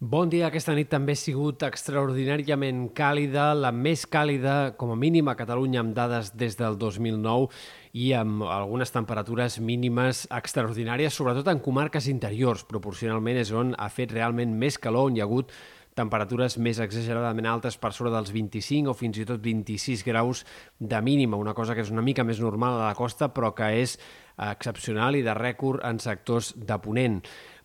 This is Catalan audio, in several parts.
Bon dia. Aquesta nit també ha sigut extraordinàriament càlida, la més càlida, com a mínim, a Catalunya, amb dades des del 2009 i amb algunes temperatures mínimes extraordinàries, sobretot en comarques interiors. Proporcionalment és on ha fet realment més calor, on hi ha hagut temperatures més exageradament altes per sobre dels 25 o fins i tot 26 graus de mínima, una cosa que és una mica més normal a la costa però que és excepcional i de rècord en sectors de Ponent.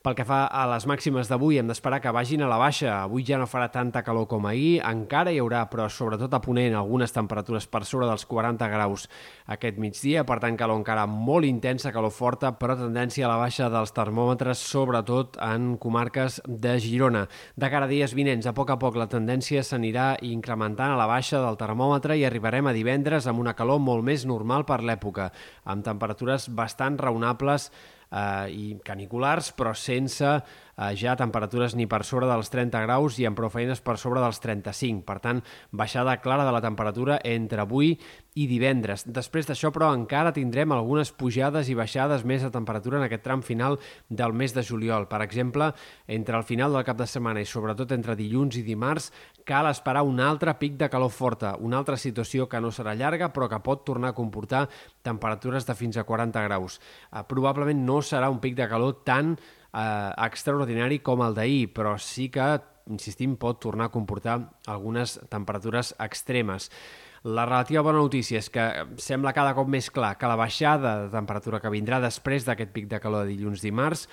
Pel que fa a les màximes d'avui, hem d'esperar que vagin a la baixa. Avui ja no farà tanta calor com ahir, encara hi haurà, però sobretot a Ponent, algunes temperatures per sobre dels 40 graus aquest migdia, per tant calor encara molt intensa, calor forta, però tendència a la baixa dels termòmetres, sobretot en comarques de Girona. De cara a dies vinents, a poc a poc la tendència s'anirà incrementant a la baixa del termòmetre i arribarem a divendres amb una calor molt més normal per l'època, amb temperatures bastant raonables eh, i caniculars, però sense eh, ja temperatures ni per sobre dels 30 graus i amb prou feines per sobre dels 35. Per tant, baixada clara de la temperatura entre avui i divendres. Després d'això, però, encara tindrem algunes pujades i baixades més de temperatura en aquest tram final del mes de juliol. Per exemple, entre el final del cap de setmana i sobretot entre dilluns i dimarts, cal esperar un altre pic de calor forta, una altra situació que no serà llarga però que pot tornar a comportar temperatures de fins a 40 graus. Eh, probablement no serà un pic de calor tan eh, extraordinari com el d'ahir, però sí que, insistim, pot tornar a comportar algunes temperatures extremes. La relativa bona notícia és que sembla cada cop més clar que la baixada de temperatura que vindrà després d'aquest pic de calor de dilluns-dimarts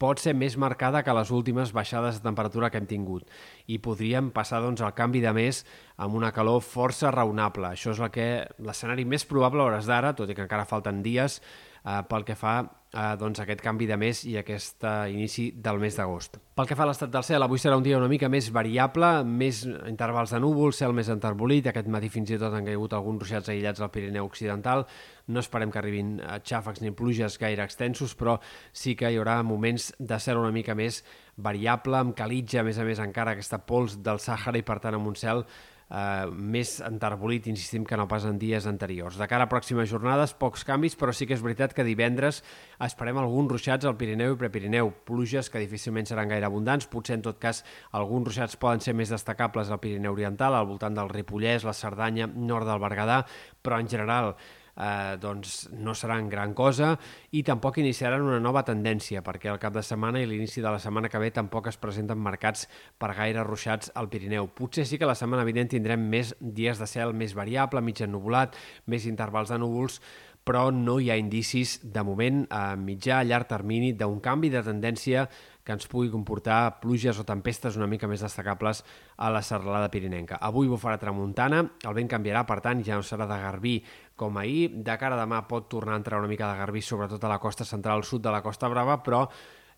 pot ser més marcada que les últimes baixades de temperatura que hem tingut i podríem passar doncs, al canvi de mes amb una calor força raonable. Això és el que l'escenari més probable a hores d'ara, tot i que encara falten dies, eh, pel que fa a doncs, aquest canvi de mes i aquest uh, inici del mes d'agost. Pel que fa a l'estat del cel, avui serà un dia una mica més variable, més intervals de núvol, cel més enterbolit, aquest matí fins i tot han caigut alguns ruixats aïllats al Pirineu Occidental, no esperem que arribin eh, xàfecs ni pluges gaire extensos, però sí que hi haurà moments de cel una mica més variable, amb calitja, a més a més encara aquesta pols del Sàhara i per tant amb un cel eh, més enterbolit, insistim, que no pas en dies anteriors. De cara a pròximes jornades, pocs canvis, però sí que és veritat que divendres esperem alguns ruixats al Pirineu i Prepirineu, pluges que difícilment seran gaire abundants, potser en tot cas alguns ruixats poden ser més destacables al Pirineu Oriental, al voltant del Ripollès, la Cerdanya, nord del Berguedà, però en general eh, doncs no seran gran cosa i tampoc iniciaran una nova tendència perquè el cap de setmana i l'inici de la setmana que ve tampoc es presenten marcats per gaire ruixats al Pirineu. Potser sí que la setmana vinent tindrem més dies de cel més variable, mig ennubulat, més intervals de núvols, però no hi ha indicis, de moment, a mitjà, a llarg termini, d'un canvi de tendència que ens pugui comportar pluges o tempestes una mica més destacables a la serralada pirinenca. Avui bufarà tramuntana, el vent canviarà, per tant, ja no serà de garbí com ahir. De cara a demà pot tornar a entrar una mica de garbí, sobretot a la costa central, al sud de la Costa Brava, però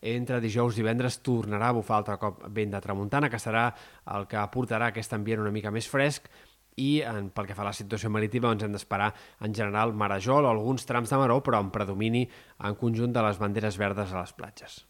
entre dijous i divendres tornarà a bufar altre cop vent de tramuntana, que serà el que aportarà aquest ambient una mica més fresc i en, pel que fa a la situació marítima doncs hem d'esperar en general marejol o alguns trams de maró però en predomini en conjunt de les banderes verdes a les platges.